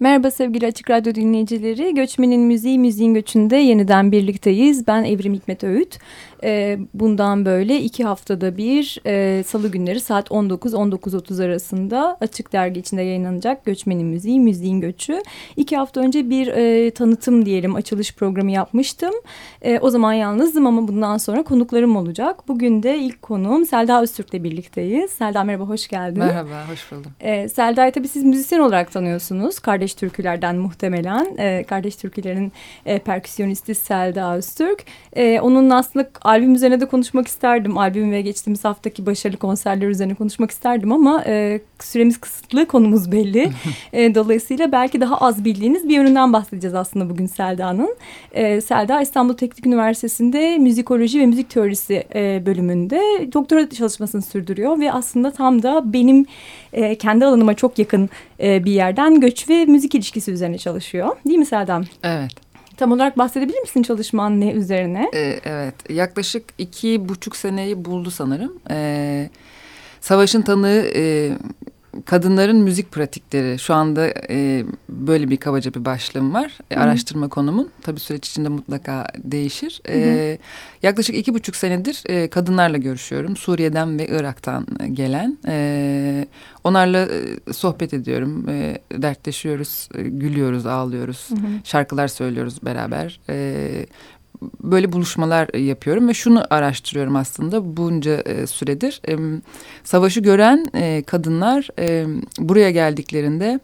Merhaba sevgili Açık Radyo dinleyicileri. Göçmenin Müziği, Müziğin Göçü'nde yeniden birlikteyiz. Ben Evrim Hikmet Öğüt. E, bundan böyle iki haftada bir e, salı günleri saat 19-19.30 arasında Açık Dergi içinde yayınlanacak Göçmenin Müziği, Müziğin Göçü. İki hafta önce bir e, tanıtım diyelim, açılış programı yapmıştım. E, o zaman yalnızdım ama bundan sonra konuklarım olacak. Bugün de ilk konuğum Selda Öztürk'le birlikteyiz. Selda merhaba, hoş geldin. Merhaba, hoş buldum. E, Selda'yı tabii siz müzisyen olarak tanıyorsunuz. Kardeş türkülerden muhtemelen. E, kardeş türkülerin e, perküsyonisti Selda Öztürk. E, onun aslında albüm üzerine de konuşmak isterdim. Albüm ve geçtiğimiz haftaki başarılı konserler üzerine konuşmak isterdim ama e, süremiz kısıtlı, konumuz belli. e, dolayısıyla belki daha az bildiğiniz bir yönünden bahsedeceğiz aslında bugün Selda'nın. E, Selda İstanbul Teknik Üniversitesi'nde müzikoloji ve müzik teorisi e, bölümünde doktora çalışmasını sürdürüyor ve aslında tam da benim e, kendi alanıma çok yakın e, bir yerden göç ve müzik ilişkisi üzerine çalışıyor. Değil mi Selda? Evet. Tam olarak bahsedebilir misin çalışman ne üzerine? Ee, evet, yaklaşık iki buçuk seneyi buldu sanırım. Ee, savaşın tanığı e, kadınların müzik pratikleri. Şu anda e, böyle bir kabaca bir başlığım var. E, araştırma konumun. Tabii süreç içinde mutlaka değişir. E, yaklaşık iki buçuk senedir e, kadınlarla görüşüyorum. Suriye'den ve Irak'tan gelen. E, onlarla e, sohbet ediyorum. E, dertleşiyoruz, e, gülüyoruz, ağlıyoruz. Hı hı. Şarkılar söylüyoruz beraber. E, böyle buluşmalar yapıyorum ve şunu araştırıyorum aslında bunca e, süredir. E, savaşı gören e, kadınlar e, buraya geldiklerinde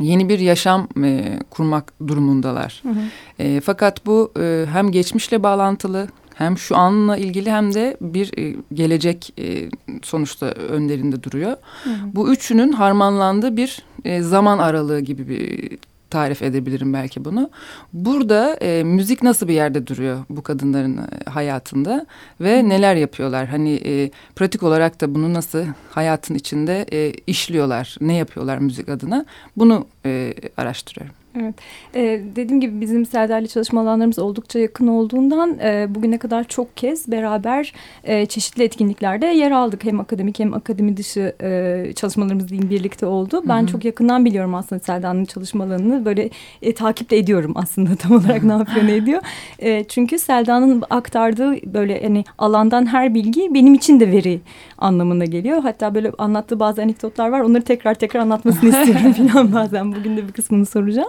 yeni bir yaşam e, kurmak durumundalar. Hı hı. E, fakat bu e, hem geçmişle bağlantılı hem şu anla ilgili hem de bir e, gelecek e, sonuçta önlerinde duruyor. Hı hı. Bu üçünün harmanlandığı bir e, zaman aralığı gibi bir tarif edebilirim belki bunu. Burada e, müzik nasıl bir yerde duruyor bu kadınların e, hayatında ve neler yapıyorlar? Hani e, pratik olarak da bunu nasıl hayatın içinde e, işliyorlar, ne yapıyorlar müzik adına? Bunu e, araştırıyorum. Evet. Ee, dediğim gibi bizim Serdar'la çalışma alanlarımız oldukça yakın olduğundan e, bugüne kadar çok kez beraber e, çeşitli etkinliklerde yer aldık. Hem akademik hem akademi dışı e, çalışmalarımız diyeyim birlikte oldu. Ben Hı -hı. çok yakından biliyorum aslında Serdar'ın çalışmalarını. Böyle e, takip de ediyorum aslında tam olarak ne yapıyor ne ediyor. E, çünkü Selda'nın aktardığı böyle hani alandan her bilgi benim için de veri anlamına geliyor. Hatta böyle anlattığı bazı anekdotlar var. Onları tekrar tekrar anlatmasını istiyorum falan bazen. Bugün de bir kısmını soracağım.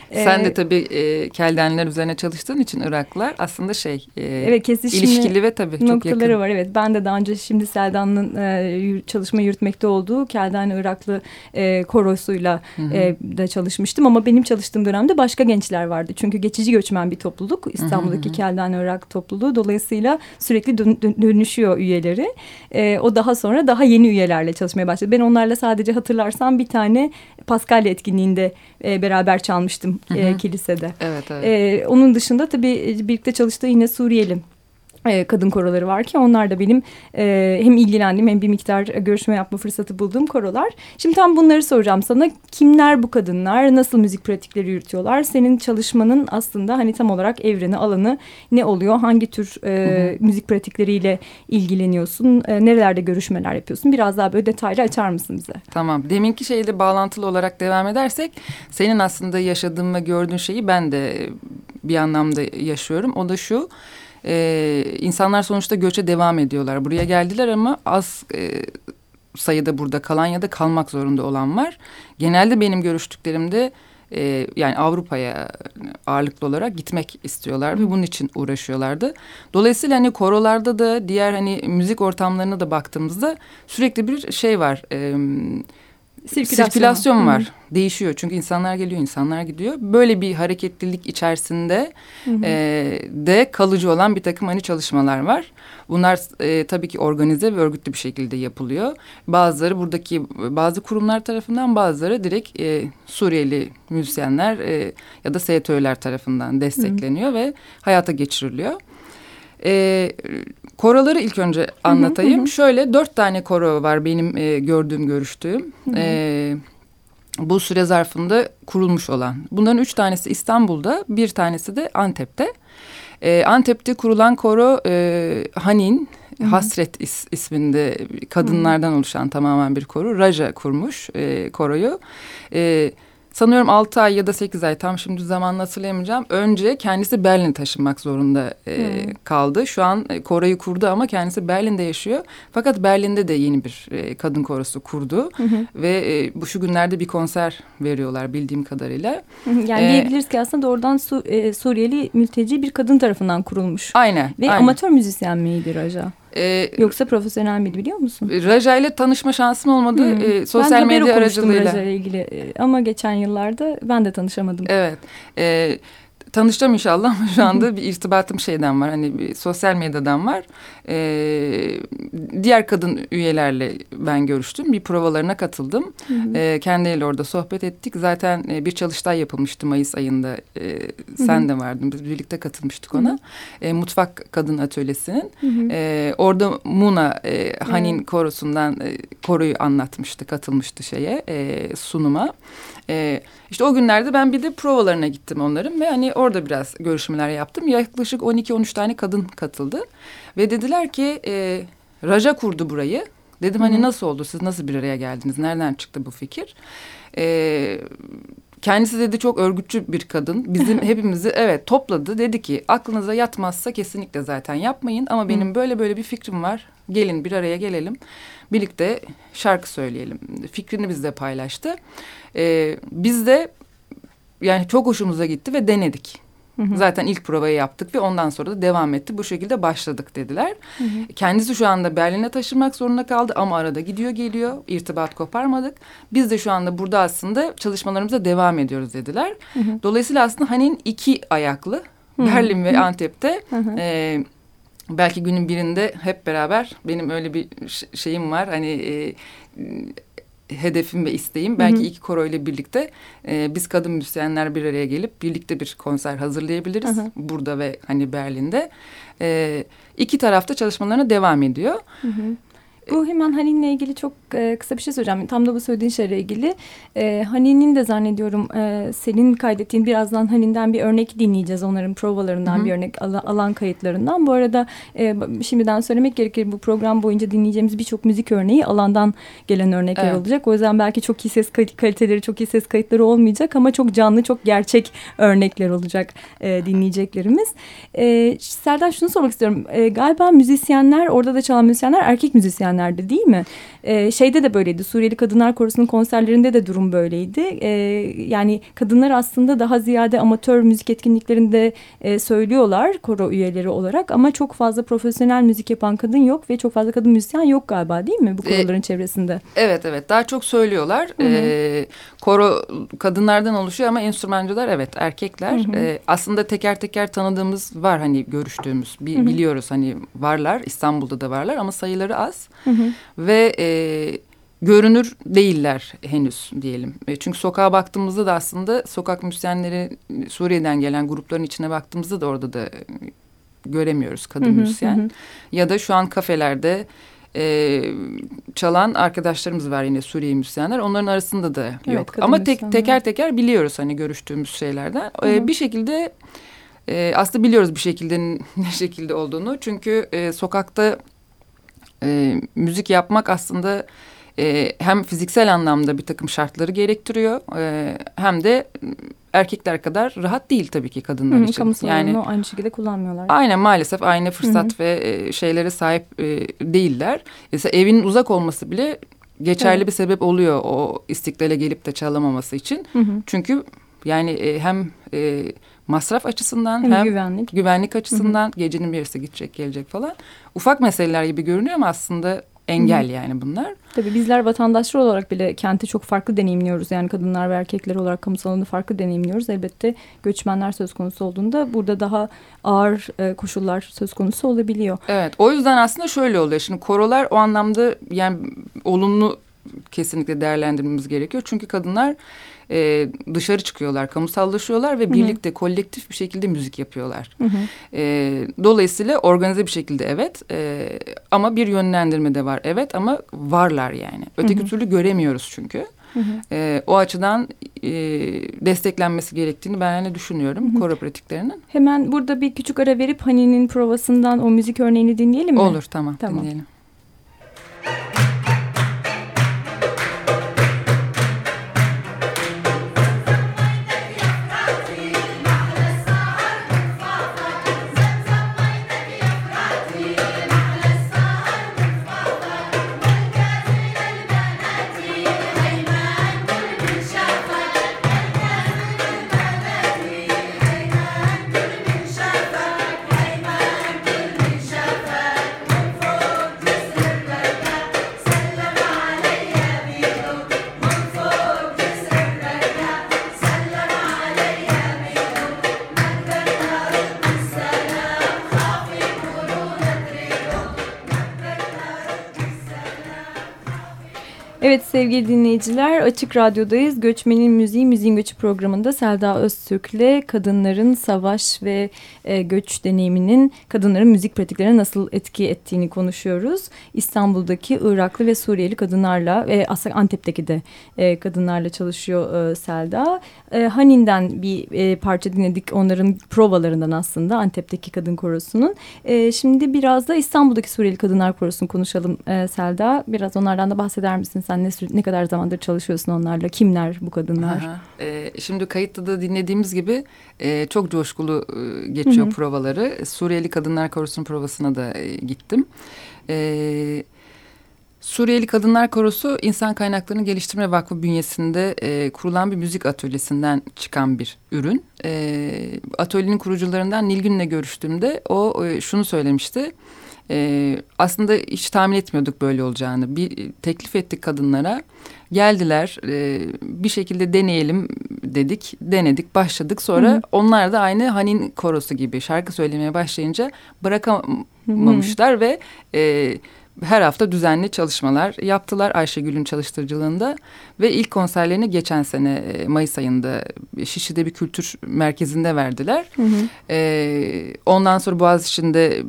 Sen ee, de tabii e, keldenler üzerine çalıştığın için Iraklar aslında şey e, evet, ilişkili ve tabii çok noktaları var. Evet ben de daha önce şimdi Seldan'ın e, çalışma yürütmekte olduğu Kelden Iraklı e, korosuyla E, da çalışmıştım. Ama benim çalıştığım dönemde başka gençler vardı. Çünkü geçici göçmen bir topluluk İstanbul'daki hı hı. Kelden Irak topluluğu. Dolayısıyla sürekli dön, dön, dönüşüyor üyeleri. E, o daha sonra daha yeni üyelerle çalışmaya başladı. Ben onlarla sadece hatırlarsam bir tane Paskalya etkinliğinde e, beraber çalmıştım hı hı. E, kilisede. Evet, evet. E, onun dışında tabii birlikte çalıştığı yine Suriyeli e, kadın koroları var ki onlar da benim e, hem ilgilendiğim hem bir miktar görüşme yapma fırsatı bulduğum korolar. Şimdi tam bunları soracağım sana. Kimler bu kadınlar? Nasıl müzik pratikleri yürütüyorlar? Senin çalışmanın aslında hani tam olarak evreni, alanı ne oluyor? Hangi tür e, müzik pratikleriyle ilgileniyorsun? E, nerelerde görüşmeler yapıyorsun? Biraz daha böyle detaylı açar mısın bize? Tamam. Deminki şeyle bağlantılı olarak devam edersek senin aslında yaşadığın ve gördüğün şeyi ben de bir anlamda yaşıyorum. O da şu e, insanlar sonuçta göçe devam ediyorlar. Buraya geldiler ama az e, sayıda burada kalan ya da kalmak zorunda olan var. Genelde benim görüştüklerimde e, yani Avrupa'ya ağırlıklı olarak gitmek istiyorlar ve bunun için uğraşıyorlardı. Dolayısıyla hani korolarda da diğer hani müzik ortamlarına da baktığımızda sürekli bir şey var. E, sirkülasyon, sirkülasyon var. Hı -hı. Değişiyor çünkü insanlar geliyor, insanlar gidiyor. Böyle bir hareketlilik içerisinde Hı -hı. E, de kalıcı olan bir takım hani çalışmalar var. Bunlar e, tabii ki organize ve örgütlü bir şekilde yapılıyor. Bazıları buradaki bazı kurumlar tarafından, bazıları direkt e, Suriyeli müzisyenler e, ya da STÖ'ler tarafından destekleniyor Hı -hı. ve hayata geçiriliyor. E, koroları ilk önce anlatayım. Hı hı hı. Şöyle dört tane koro var benim e, gördüğüm, görüştüğüm. Hı hı. E, bu süre zarfında kurulmuş olan. Bunların üç tanesi İstanbul'da, bir tanesi de Antep'te. E, Antep'te kurulan koro e, Hanin, Hı -hı. Hasret is, isminde kadınlardan Hı -hı. oluşan tamamen bir koro. Raja kurmuş e, koroyu. E, sanıyorum 6 ay ya da 8 ay tam şimdi zamanını hatırlayamayacağım. Önce kendisi Berlin'e taşınmak zorunda e, hmm. kaldı. Şu an e, koroyu kurdu ama kendisi Berlin'de yaşıyor. Fakat Berlin'de de yeni bir e, kadın korosu kurdu. Hı Ve e, bu şu günlerde bir konser veriyorlar bildiğim kadarıyla. Yani ee, diyebiliriz ki aslında doğrudan Su, e, Suriyeli mülteci bir kadın tarafından kurulmuş. Aynen. Ve aynen. amatör müzisyen miydi Raja? Ee, Yoksa profesyonel miydi biliyor musun? Raja ile tanışma şansım olmadı. Hmm. Ee, sosyal ben medya aracılığıyla. Ben Raja ile ilgili ama geçen yıllarda ben de tanışamadım. Evet. Evet tanışacağım inşallah ama şu anda bir irtibatım şeyden var. Hani bir sosyal medyadan var. Ee, diğer kadın üyelerle ben görüştüm. Bir provalarına katıldım. Hı Ee, kendileriyle orada sohbet ettik. Zaten e, bir çalıştay yapılmıştı Mayıs ayında. E, sen de vardın. Biz birlikte katılmıştık ona. E, Mutfak Kadın Atölyesi'nin. E, orada Muna e, Hanin korosundan e, koroyu anlatmıştı. Katılmıştı şeye e, sunuma. E, işte o günlerde ben bir de provalarına gittim onların ve hani orada biraz görüşmeler yaptım. Yaklaşık 12-13 tane kadın katıldı ve dediler ki e, Raja kurdu burayı. Dedim hani nasıl oldu siz nasıl bir araya geldiniz nereden çıktı bu fikir? E, kendisi dedi çok örgütçü bir kadın. Bizim hepimizi evet topladı. Dedi ki aklınıza yatmazsa kesinlikle zaten yapmayın. Ama benim böyle böyle bir fikrim var. Gelin bir araya gelelim. Birlikte şarkı söyleyelim. Fikrini bizle paylaştı. Ee, biz de yani çok hoşumuza gitti ve denedik. Hı hı. Zaten ilk provayı yaptık ve ondan sonra da devam etti. Bu şekilde başladık dediler. Hı hı. Kendisi şu anda Berlin'e taşınmak zorunda kaldı ama arada gidiyor geliyor. İrtibat koparmadık. Biz de şu anda burada aslında çalışmalarımıza devam ediyoruz dediler. Hı hı. Dolayısıyla aslında Hanin iki ayaklı. Hı hı. Berlin ve Antep'te hı hı. E, belki günün birinde hep beraber benim öyle bir şeyim var. Hani e, hedefim ve isteğim. Belki hı hı. iki koro ile birlikte e, biz kadın müzisyenler bir araya gelip birlikte bir konser hazırlayabiliriz. Hı hı. Burada ve hani Berlin'de. E, iki tarafta çalışmalarına devam ediyor. Hı hı. Bu hemen Hanin'le ilgili çok e, kısa bir şey söyleyeceğim. Tam da bu söylediğin şeyle ilgili. E, Hanin'in de zannediyorum e, senin kaydettiğin birazdan Hanin'den bir örnek dinleyeceğiz. Onların provalarından Hı -hı. bir örnek al alan kayıtlarından. Bu arada e, şimdiden söylemek gerekir bu program boyunca dinleyeceğimiz birçok müzik örneği alandan gelen örnekler evet. olacak. O yüzden belki çok iyi ses kaliteleri, çok iyi ses kayıtları olmayacak ama çok canlı, çok gerçek örnekler olacak e, dinleyeceklerimiz. E, Serdar şunu sormak istiyorum. E, galiba müzisyenler, orada da çalan müzisyenler erkek müzisyenler geçenlerde değil mi? E, şeyde de böyleydi. Suriyeli Kadınlar Korosu'nun konserlerinde de durum böyleydi. E, yani kadınlar aslında daha ziyade amatör müzik etkinliklerinde e, söylüyorlar koro üyeleri olarak ama çok fazla profesyonel müzik yapan kadın yok ve çok fazla kadın müzisyen yok galiba değil mi bu e, koroların e, çevresinde? Evet evet daha çok söylüyorlar. Hı -hı. E, koro kadınlardan oluşuyor ama enstrümancılar evet erkekler. Hı hı. E, aslında teker teker tanıdığımız var hani görüştüğümüz bi, hı hı. biliyoruz hani varlar İstanbul'da da varlar ama sayıları az. Hı hı. Ve e, görünür değiller henüz diyelim. E, çünkü sokağa baktığımızda da aslında sokak müzisyenleri Suriye'den gelen grupların içine baktığımızda da orada da göremiyoruz kadın hı hı, müzisyen. Hı. Ya da şu an kafelerde e, çalan arkadaşlarımız var yine Suriye müzisyenler. Onların arasında da evet, yok. Ama tek, teker teker biliyoruz hani görüştüğümüz şeylerden. Hı hı. E, bir şekilde e, aslında biliyoruz bir şekilde ne şekilde olduğunu. Çünkü e, sokakta e, müzik yapmak aslında e, hem fiziksel anlamda bir takım şartları gerektiriyor e, hem de erkekler kadar rahat değil tabii ki kadınlar Hı, için. Kamusal yani aynı şekilde kullanmıyorlar. Aynen maalesef aynı fırsat Hı -hı. ve e, şeylere sahip e, değiller. Mesela evin uzak olması bile geçerli evet. bir sebep oluyor o istiklale gelip de çalamaması için. Hı -hı. Çünkü yani e, hem e, masraf açısından hem, hem güvenlik. güvenlik açısından Hı -hı. gecenin bir yarısı gidecek gelecek falan. Ufak meseleler gibi görünüyor ama aslında engel Hı -hı. yani bunlar. Tabii bizler vatandaşlar olarak bile kenti çok farklı deneyimliyoruz. Yani kadınlar ve erkekler olarak kamusal alanı farklı deneyimliyoruz. Elbette göçmenler söz konusu olduğunda burada daha ağır e, koşullar söz konusu olabiliyor. Evet o yüzden aslında şöyle oluyor. Şimdi korolar o anlamda yani olumlu kesinlikle değerlendirmemiz gerekiyor. Çünkü kadınlar e, dışarı çıkıyorlar, kamusallaşıyorlar ve Hı -hı. birlikte kolektif bir şekilde müzik yapıyorlar. Hı -hı. E, dolayısıyla organize bir şekilde evet e, ama bir yönlendirme de var evet ama varlar yani. Öteki Hı -hı. türlü göremiyoruz çünkü. Hı hı. E, o açıdan e, desteklenmesi gerektiğini ben hani düşünüyorum hı hı. koro pratiklerinin. Hemen burada bir küçük ara verip Hani'nin provasından o müzik örneğini dinleyelim mi? Olur tamam, tamam. dinleyelim. Evet sevgili dinleyiciler Açık Radyo'dayız. Göçmenin Müziği Müziğin Göçü programında Selda Öztürk'le kadınların savaş ve e, göç deneyiminin kadınların müzik pratiklerine nasıl etki ettiğini konuşuyoruz. İstanbul'daki Iraklı ve Suriyeli kadınlarla ve aslında Antep'teki de e, kadınlarla çalışıyor e, Selda. E, Hanin'den bir e, parça dinledik onların provalarından aslında Antep'teki kadın korosunun. E, şimdi biraz da İstanbul'daki Suriyeli Kadınlar Korosu'nu konuşalım e, Selda. Biraz onlardan da bahseder misin? Sen ne, ne kadar zamandır çalışıyorsun onlarla? Kimler bu kadınlar? Aha. E, şimdi kayıtta da dinlediğimiz gibi e, çok coşkulu e, geçiyor Hı -hı. provaları. Suriyeli Kadınlar Korosu'nun provasına da e, gittim. Evet. Suriyeli Kadınlar Korosu İnsan Kaynaklarını Geliştirme Vakfı bünyesinde e, kurulan bir müzik atölyesinden çıkan bir ürün. E, atölyenin kurucularından Nilgün'le görüştüğümde o e, şunu söylemişti. E, aslında hiç tahmin etmiyorduk böyle olacağını. Bir teklif ettik kadınlara. Geldiler e, bir şekilde deneyelim dedik. Denedik başladık. Sonra Hı. onlar da aynı Hanin korosu gibi şarkı söylemeye başlayınca bırakamamışlar Hı. ve... E, her hafta düzenli çalışmalar yaptılar Ayşegül'ün çalıştırıcılığında ve ilk konserlerini geçen sene e, Mayıs ayında Şişli'de bir kültür merkezinde verdiler. Hı hı. Ee, ondan sonra Boğaziçi'nde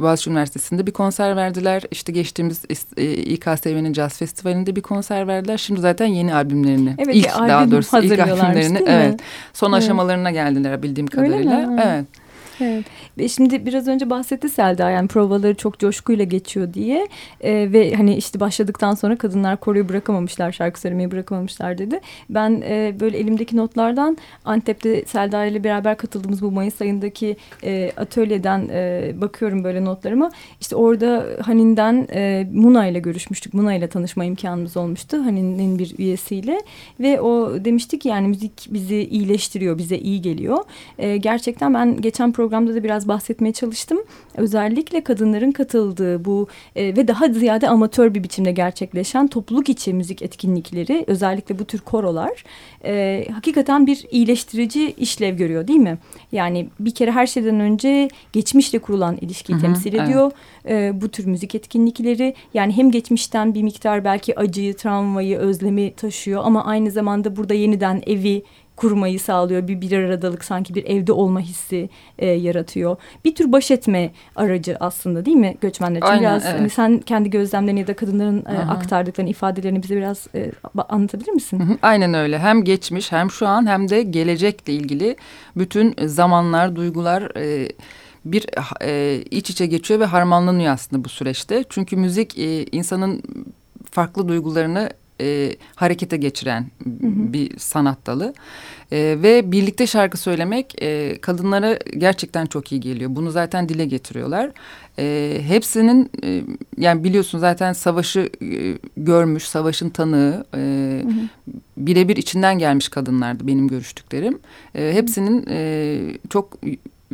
Boğaziçi Üniversitesi'nde bir konser verdiler. İşte geçtiğimiz e, İKSV'nin Jazz Festivali'nde bir konser verdiler. Şimdi zaten yeni albümlerini evet, ilk daha doğrusu ilk albümlerini evet son evet. aşamalarına geldiler bildiğim kadarıyla. Evet. Evet. Ve şimdi biraz önce bahsetti Selda yani provaları çok coşkuyla geçiyor diye e, ve hani işte başladıktan sonra kadınlar koruyu bırakamamışlar şarkı söylemeyi bırakamamışlar dedi. Ben e, böyle elimdeki notlardan Antep'te Selda ile beraber katıldığımız bu Mayıs ayındaki e, atölyeden e, bakıyorum böyle notlarıma. İşte orada Hanin'den e, Muna ile görüşmüştük. Muna ile tanışma imkanımız olmuştu. Hanin'in bir üyesiyle ve o demiştik yani müzik bizi iyileştiriyor, bize iyi geliyor. E, gerçekten ben geçen program programda da biraz bahsetmeye çalıştım. Özellikle kadınların katıldığı bu e, ve daha ziyade amatör bir biçimde gerçekleşen topluluk içi müzik etkinlikleri özellikle bu tür korolar e, hakikaten bir iyileştirici işlev görüyor değil mi? Yani bir kere her şeyden önce geçmişle kurulan ilişkiyi Hı -hı, temsil ediyor. Evet. E, bu tür müzik etkinlikleri yani hem geçmişten bir miktar belki acıyı, travmayı, özlemi taşıyor ama aynı zamanda burada yeniden evi kurmayı sağlıyor. Bir bir aradalık sanki bir evde olma hissi e, yaratıyor. Bir tür baş etme aracı aslında değil mi göçmenler için? Aynen, biraz evet. hani sen kendi gözlemlerini ya da kadınların e, aktardıklarını, ifadelerini bize biraz e, anlatabilir misin? Hı hı, aynen öyle. Hem geçmiş hem şu an hem de gelecekle ilgili bütün zamanlar, duygular e, bir e, iç içe geçiyor ve harmanlanıyor aslında bu süreçte. Çünkü müzik e, insanın farklı duygularını e, harekete geçiren hı hı. bir sanat dalı. E, ve birlikte şarkı söylemek e, kadınlara gerçekten çok iyi geliyor. Bunu zaten dile getiriyorlar. E, hepsinin e, yani biliyorsun zaten savaşı e, görmüş, savaşın tanığı, e, birebir içinden gelmiş kadınlardı benim görüştüklerim. E, hepsinin e, çok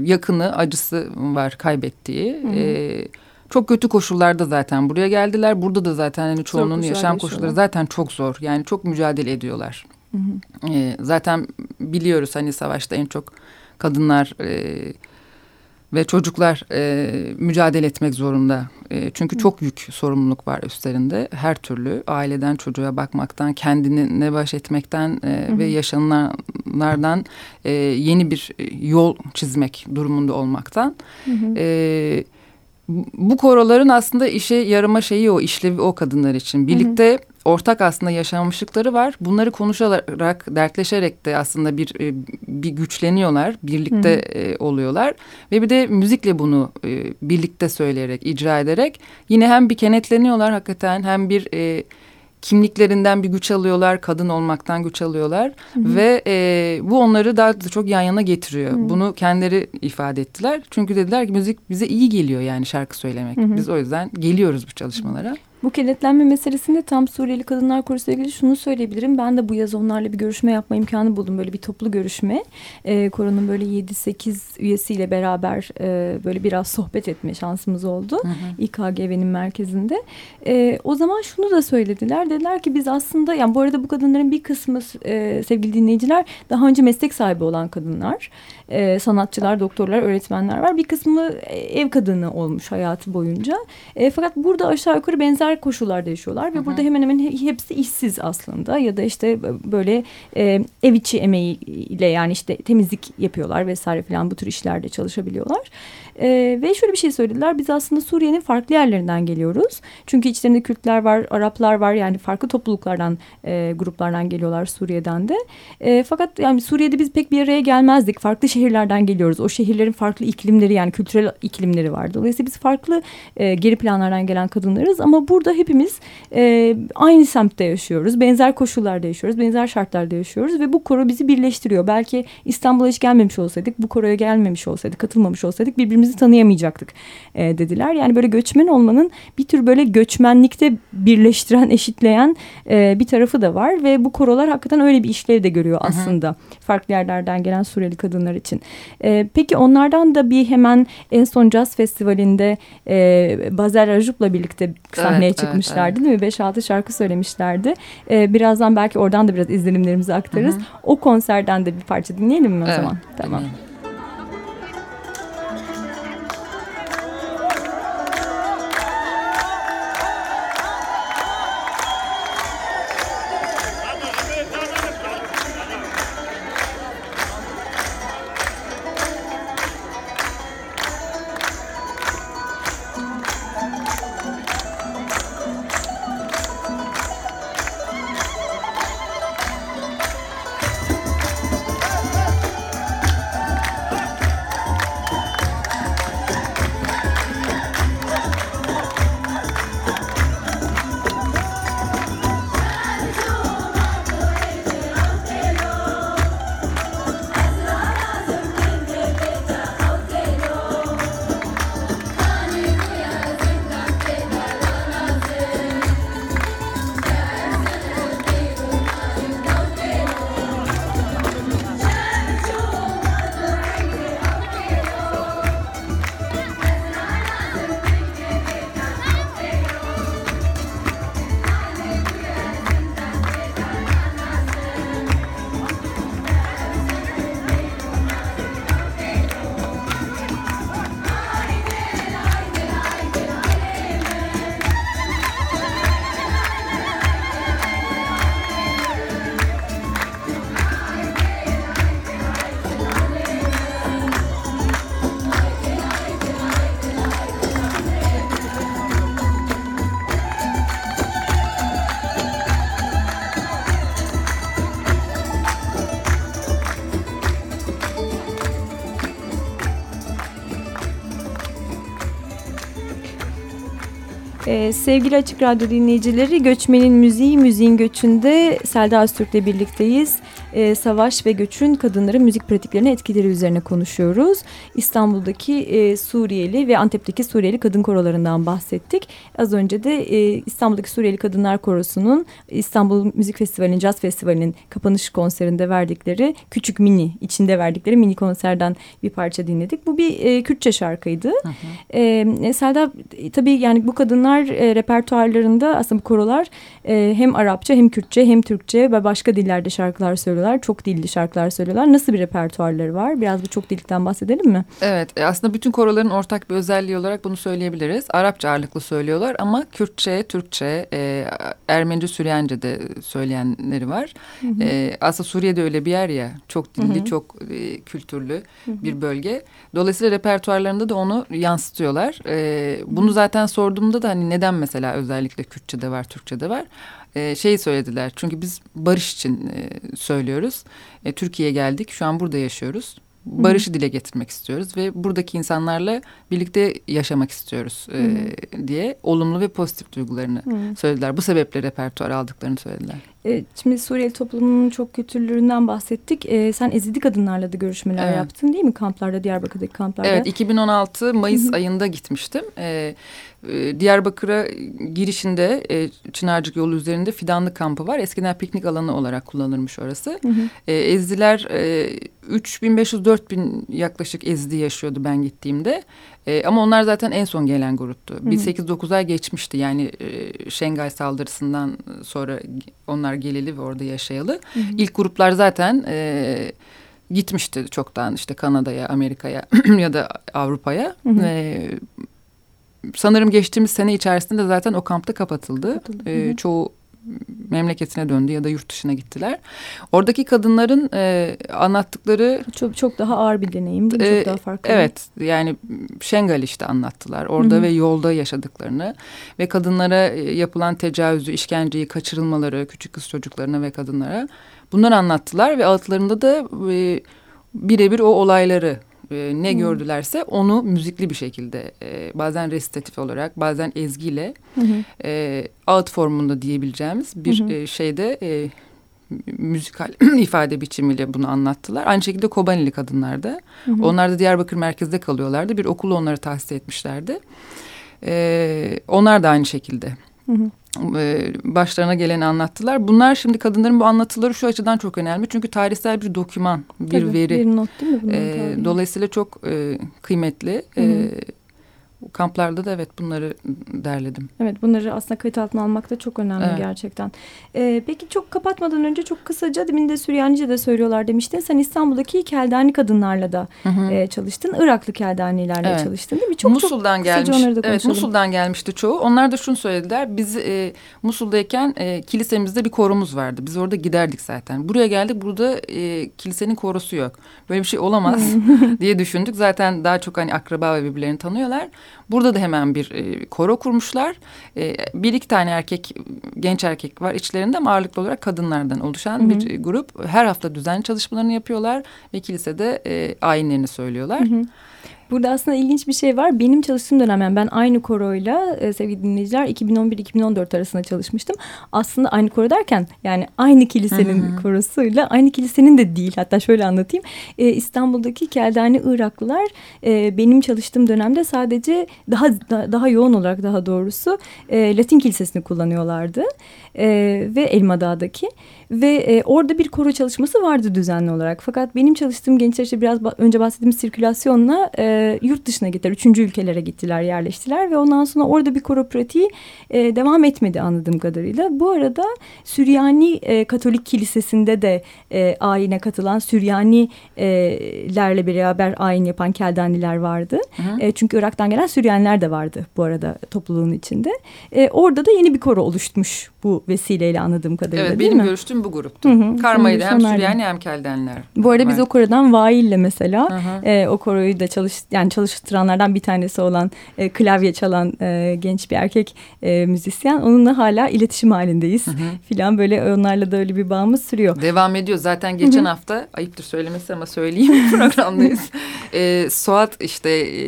yakını, acısı var kaybettiği. Hı hı. E, çok kötü koşullarda zaten buraya geldiler. Burada da zaten hani çoğunun yaşam koşulları zaten çok zor. Yani çok mücadele ediyorlar. Hı hı. Ee, zaten biliyoruz hani savaşta en çok kadınlar e, ve çocuklar e, mücadele etmek zorunda. E, çünkü çok yük sorumluluk var üstlerinde. Her türlü aileden çocuğa bakmaktan, kendini ne baş etmekten e, hı hı. ve yaşananlardan e, yeni bir yol çizmek durumunda olmaktan. Hı hı. E, bu koroların aslında işe yarama şeyi o işlevi o kadınlar için. Birlikte hı hı. ortak aslında yaşanmışlıkları var. Bunları konuşarak, dertleşerek de aslında bir e, bir güçleniyorlar, birlikte hı hı. E, oluyorlar ve bir de müzikle bunu e, birlikte söyleyerek, icra ederek yine hem bir kenetleniyorlar hakikaten hem bir kimliklerinden bir güç alıyorlar, kadın olmaktan güç alıyorlar hı hı. ve e, bu onları daha da çok yan yana getiriyor. Hı. Bunu kendileri ifade ettiler. Çünkü dediler ki müzik bize iyi geliyor yani şarkı söylemek. Hı hı. Biz o yüzden geliyoruz bu çalışmalara. Bu kenetlenme meselesinde tam Suriyeli Kadınlar Korusu ile ilgili şunu söyleyebilirim. Ben de bu yaz onlarla bir görüşme yapma imkanı buldum. Böyle bir toplu görüşme. E, Koronun böyle 7-8 üyesiyle beraber e, böyle biraz sohbet etme şansımız oldu. Hı hı. İKGV'nin merkezinde. E, o zaman şunu da söylediler. Dediler ki biz aslında yani bu arada bu kadınların bir kısmı e, sevgili dinleyiciler daha önce meslek sahibi olan kadınlar. E, sanatçılar, doktorlar, öğretmenler var. Bir kısmı ev kadını olmuş hayatı boyunca. E, fakat burada aşağı yukarı benzer koşullarda yaşıyorlar ve Hı-hı. burada hemen hemen hepsi işsiz aslında ya da işte böyle e, ev içi emeğiyle yani işte temizlik yapıyorlar vesaire falan bu tür işlerde çalışabiliyorlar. E, ve şöyle bir şey söylediler biz aslında Suriye'nin farklı yerlerinden geliyoruz. Çünkü içlerinde Kürtler var, Araplar var yani farklı topluluklardan, e, gruplardan geliyorlar Suriye'den de. E, fakat yani Suriye'de biz pek bir araya gelmezdik. Farklı şehirlerden geliyoruz. O şehirlerin farklı iklimleri yani kültürel iklimleri var. Dolayısıyla biz farklı e, geri planlardan gelen kadınlarız ama burada hepimiz e, aynı semtte yaşıyoruz. Benzer koşullarda yaşıyoruz. Benzer şartlarda yaşıyoruz ve bu koro bizi birleştiriyor. Belki İstanbul'a hiç gelmemiş olsaydık, bu koroya gelmemiş olsaydık, katılmamış olsaydık birbirimizi tanıyamayacaktık e, dediler. Yani böyle göçmen olmanın bir tür böyle göçmenlikte birleştiren, eşitleyen e, bir tarafı da var ve bu korolar hakikaten öyle bir işlev de görüyor aslında. Hı hı. Farklı yerlerden gelen Suriyeli kadınlar için. E, peki onlardan da bir hemen en son Jazz Festivali'nde e, Bazel Rajup'la birlikte sahneye evet, çıkmışlardı evet, evet. değil mi? 5-6 şarkı söylemişlerdi. E, birazdan belki oradan da biraz izlenimlerimizi aktarırız. Hı hı. O konserden de bir parça dinleyelim mi o evet, zaman? Tamam. Dinleyelim. Sevgili Açık Radyo dinleyicileri, Göçmenin Müziği, Müziğin Göçü'nde Selda Öztürk'le birlikteyiz e, savaş ve göçün kadınların müzik pratiklerine etkileri üzerine konuşuyoruz. İstanbul'daki e, Suriyeli ve Antep'teki Suriyeli kadın korolarından bahsettik. Az önce de e, İstanbul'daki Suriyeli Kadınlar Korosu'nun İstanbul Müzik Festivali'nin, Jazz Festivali'nin kapanış konserinde verdikleri küçük mini, içinde verdikleri mini konserden bir parça dinledik. Bu bir e, Kürtçe şarkıydı. Hı hı. E, Selda tabii yani bu kadınlar e, repertuarlarında aslında bu korolar e, hem Arapça hem Kürtçe hem Türkçe ve başka dillerde şarkılar söylüyorlar söylüyorlar. Çok dilli şarkılar söylüyorlar. Nasıl bir repertuarları var? Biraz bu çok dillikten bahsedelim mi? Evet e, aslında bütün koroların ortak bir özelliği olarak bunu söyleyebiliriz. Arapça ağırlıklı söylüyorlar ama Kürtçe, Türkçe, e, Ermenice, Süryanice de söyleyenleri var. Hı hı. E, aslında Suriye'de öyle bir yer ya. Çok dilli, hı hı. çok e, kültürlü hı hı. bir bölge. Dolayısıyla repertuarlarında da onu yansıtıyorlar. E, bunu zaten sorduğumda da hani neden mesela özellikle Kürtçe'de var, Türkçe'de var e, şey söylediler. Çünkü biz barış için e, söylüyoruz. E, Türkiye'ye geldik. Şu an burada yaşıyoruz. Barışı dile getirmek istiyoruz ve buradaki insanlarla birlikte yaşamak istiyoruz e, diye olumlu ve pozitif duygularını Hı. söylediler. Bu sebeple repertuar aldıklarını söylediler. E, şimdi Suriyeli toplumunun çok kötülüğünden bahsettik. E, sen ezidi kadınlarla da görüşmeler evet. yaptın değil mi kamplarda, Diyarbakır'daki kamplarda? Evet, 2016 Mayıs Hı. ayında gitmiştim. E, e, Diyarbakır'a girişinde e, Çınarcık yolu üzerinde fidanlık kampı var. Eskiden piknik alanı olarak kullanılmış orası. Hı hı. E, Ezdiler e, 3500-4000 yaklaşık Ezdi yaşıyordu ben gittiğimde. E, ama onlar zaten en son gelen gruptu. Bir 8-9 ay geçmişti yani e, Şengay saldırısından sonra onlar geleli ve orada yaşayalı. Hı hı. İlk gruplar zaten... E, gitmişti çoktan işte Kanada'ya, Amerika'ya ya da Avrupa'ya. E, sanırım geçtiğimiz sene içerisinde zaten o kampta kapatıldı. Kapatıldı, E, çoğu memleketine döndü ya da yurt dışına gittiler. Oradaki kadınların e, anlattıkları Çok çok daha ağır bir deneyim değil mi? Çok Ee, daha farklı. Evet yani Şengal işte anlattılar orada Hı hı. ve yolda yaşadıklarını ve kadınlara e, yapılan tecavüzü, işkenceyi, kaçırılmaları, küçük kız çocuklarına ve kadınlara bunları anlattılar ve altlarında da e, birebir o olayları e, ne Hı. gördülerse onu müzikli bir şekilde e, bazen resitatif olarak bazen ezgiyle hı. e, ağıt formunda diyebileceğimiz bir e, şeyde e, müzikal ifade biçimiyle bunu anlattılar. Aynı şekilde Kobanili kadınlar da. Hı hı. Onlar da Diyarbakır merkezde kalıyorlardı. Bir okulu onları tahsis etmişlerdi. Ee, onlar da aynı şekilde Hı hı. E, başlarına geleni anlattılar. Bunlar şimdi kadınların bu anlatıları şu açıdan çok önemli. Çünkü tarihsel bir doküman, bir Tabii, veri. Bir not değil mi? Ee, tarihi? dolayısıyla çok e, kıymetli. Hı hı. Ee, kamplarda da evet bunları derledim. Evet bunları aslında kayıt altına almak da çok önemli Evet. gerçekten. Ee, peki çok kapatmadan önce çok kısaca demin de Süryanice de söylüyorlar demiştin. Sen İstanbul'daki Keldani kadınlarla da Hı hı. e, çalıştın. Iraklı Keldanilerle Evet. çalıştın değil mi? Çok Musul'dan çok gelmiş. onları da Evet, konuşalım. Musul'dan gelmişti çoğu. Onlar da şunu söylediler. Biz e, Musul'dayken e, kilisemizde bir korumuz vardı. Biz orada giderdik zaten. Buraya geldik. Burada e, kilisenin korosu yok. Böyle bir şey olamaz diye düşündük. Zaten daha çok hani akraba ve birbirlerini tanıyorlar. Burada da hemen bir e, koro kurmuşlar. E, bir iki tane erkek, genç erkek var içlerinde ama ağırlıklı olarak kadınlardan oluşan Hı hı. bir grup. Her hafta düzenli çalışmalarını yapıyorlar ve kilisede e, ayinlerini söylüyorlar. Hı hı. Burada aslında ilginç bir şey var. Benim çalıştığım dönem yani ben aynı koroyla e, sevgili dinleyiciler 2011-2014 arasında çalışmıştım. Aslında aynı koro derken yani aynı kilisenin Hı hı. korosuyla aynı kilisenin de değil. Hatta şöyle anlatayım. E, İstanbul'daki Keldani Iraklılar e, benim çalıştığım dönemde sadece daha da- daha yoğun olarak daha doğrusu e, Latin kilisesini kullanıyorlardı. E, ve Elmadağ'daki ve e, orada bir koro çalışması vardı düzenli olarak. Fakat benim çalıştığım gençler işte biraz önce bahsettiğim sirkülasyonla e, yurt dışına gittiler. Üçüncü ülkelere gittiler, yerleştiler ve ondan sonra orada bir koro pratiği e, devam etmedi anladığım kadarıyla. Bu arada Süryani e, Katolik Kilisesi'nde de e, ayine katılan Süryanilerle beraber ayin yapan Keldaniler vardı. Hı hı. E, çünkü Irak'tan gelen Süryaniler de vardı bu arada topluluğun içinde. E, orada da yeni bir koro oluşmuş bu vesileyle anladığım kadarıyla Evet değil benim mi? görüştüğüm bu gruptu. Hı hı, Karmaydı senin hem görüşün Süryani hem Keldenler. Bu arada biz o korodan Vail'le mesela Hı hı. e, o koroyu da çalış yani çalıştıranlardan bir tanesi olan e, klavye çalan e, genç bir erkek e, müzisyen. Onunla hala iletişim halindeyiz Hı hı. filan böyle onlarla da öyle bir bağımız sürüyor. Devam ediyor. Zaten geçen hafta ayıptır söylemesi ama söyleyeyim programdayız. Ee, Suat işte e,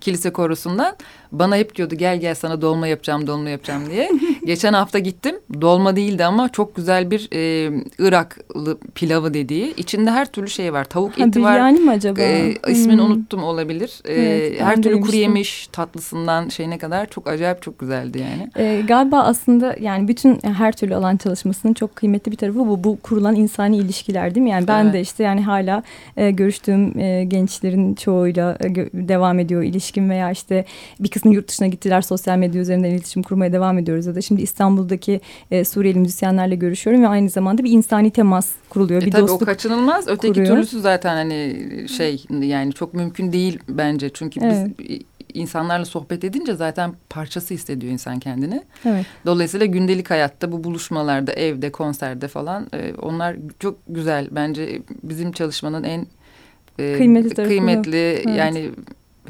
kilise korusundan bana hep diyordu gel gel sana dolma yapacağım dolma yapacağım diye. geçen hafta gittim. Dolma değildi ama çok güzel bir e, Iraklı pilavı dediği. İçinde her türlü şey var. Tavuk Ha, eti var. biryani mi acaba? Ee, ismini Hmm. unuttum olabilir. Ee, Evet, her türlü kuru yemiş tatlısından şeyine kadar çok acayip çok güzeldi yani. E, galiba aslında yani bütün her türlü alan çalışmasının çok kıymetli bir tarafı bu. Bu kurulan insani ilişkiler değil mi? Yani ben Evet. de işte yani hala e, görüştüğüm e, gençlerin çoğuyla e, devam ediyor ilişkim veya işte bir kısmı yurt dışına gittiler sosyal medya üzerinden iletişim kurmaya devam ediyoruz. Ya da şimdi İstanbul'daki e, Suriyeli müzisyenlerle görüşüyorum ve aynı zamanda bir insani temas kuruluyor. E bir tabii dostluk o kaçınılmaz. Öteki kuruyor. türlüsü zaten hani şey yani çok mümkün değil bence. Çünkü Evet. biz insanlarla sohbet edince zaten parçası hissediyor insan kendini. Evet. Dolayısıyla gündelik hayatta bu buluşmalarda, evde, konserde falan e, onlar çok güzel. Bence bizim çalışmanın en e, Kıymetli kıymetli Evet. yani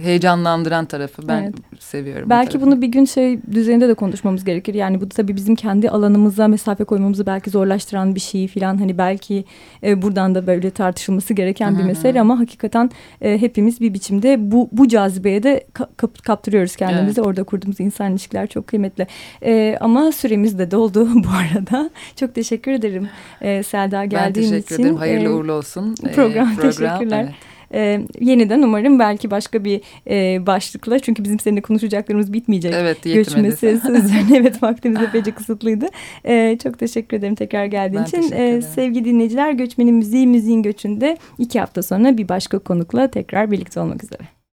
heyecanlandıran tarafı. Ben Evet. seviyorum. Belki tarafı. bunu bir gün şey düzeyinde de konuşmamız gerekir. Yani bu tabii bizim kendi alanımıza mesafe koymamızı belki zorlaştıran bir şey falan. Hani belki e, buradan da böyle tartışılması gereken Hı bir mesele ama hakikaten e, hepimiz bir biçimde bu bu cazibeye de ka- kap- kaptırıyoruz kendimizi. Orada kurduğumuz insan ilişkiler çok kıymetli. E, ama süremiz de doldu bu arada. Çok teşekkür ederim e, Selda ben geldiğin teşekkür için. ederim. Hayırlı E, uğurlu olsun. e, program, teşekkürler. Evet. Ee, yeniden umarım belki başka bir e, başlıkla çünkü bizim seninle konuşacaklarımız bitmeyecek. Evet, Göç yetmedi. meselesi üzerine evet vaktimiz epeyce kısıtlıydı. Ee, çok teşekkür ederim tekrar geldiğin Ben için. ederim. sevgili dinleyiciler Göçmenin Müziği Müziğin Göçü'nde iki hafta sonra bir başka konukla tekrar birlikte olmak üzere.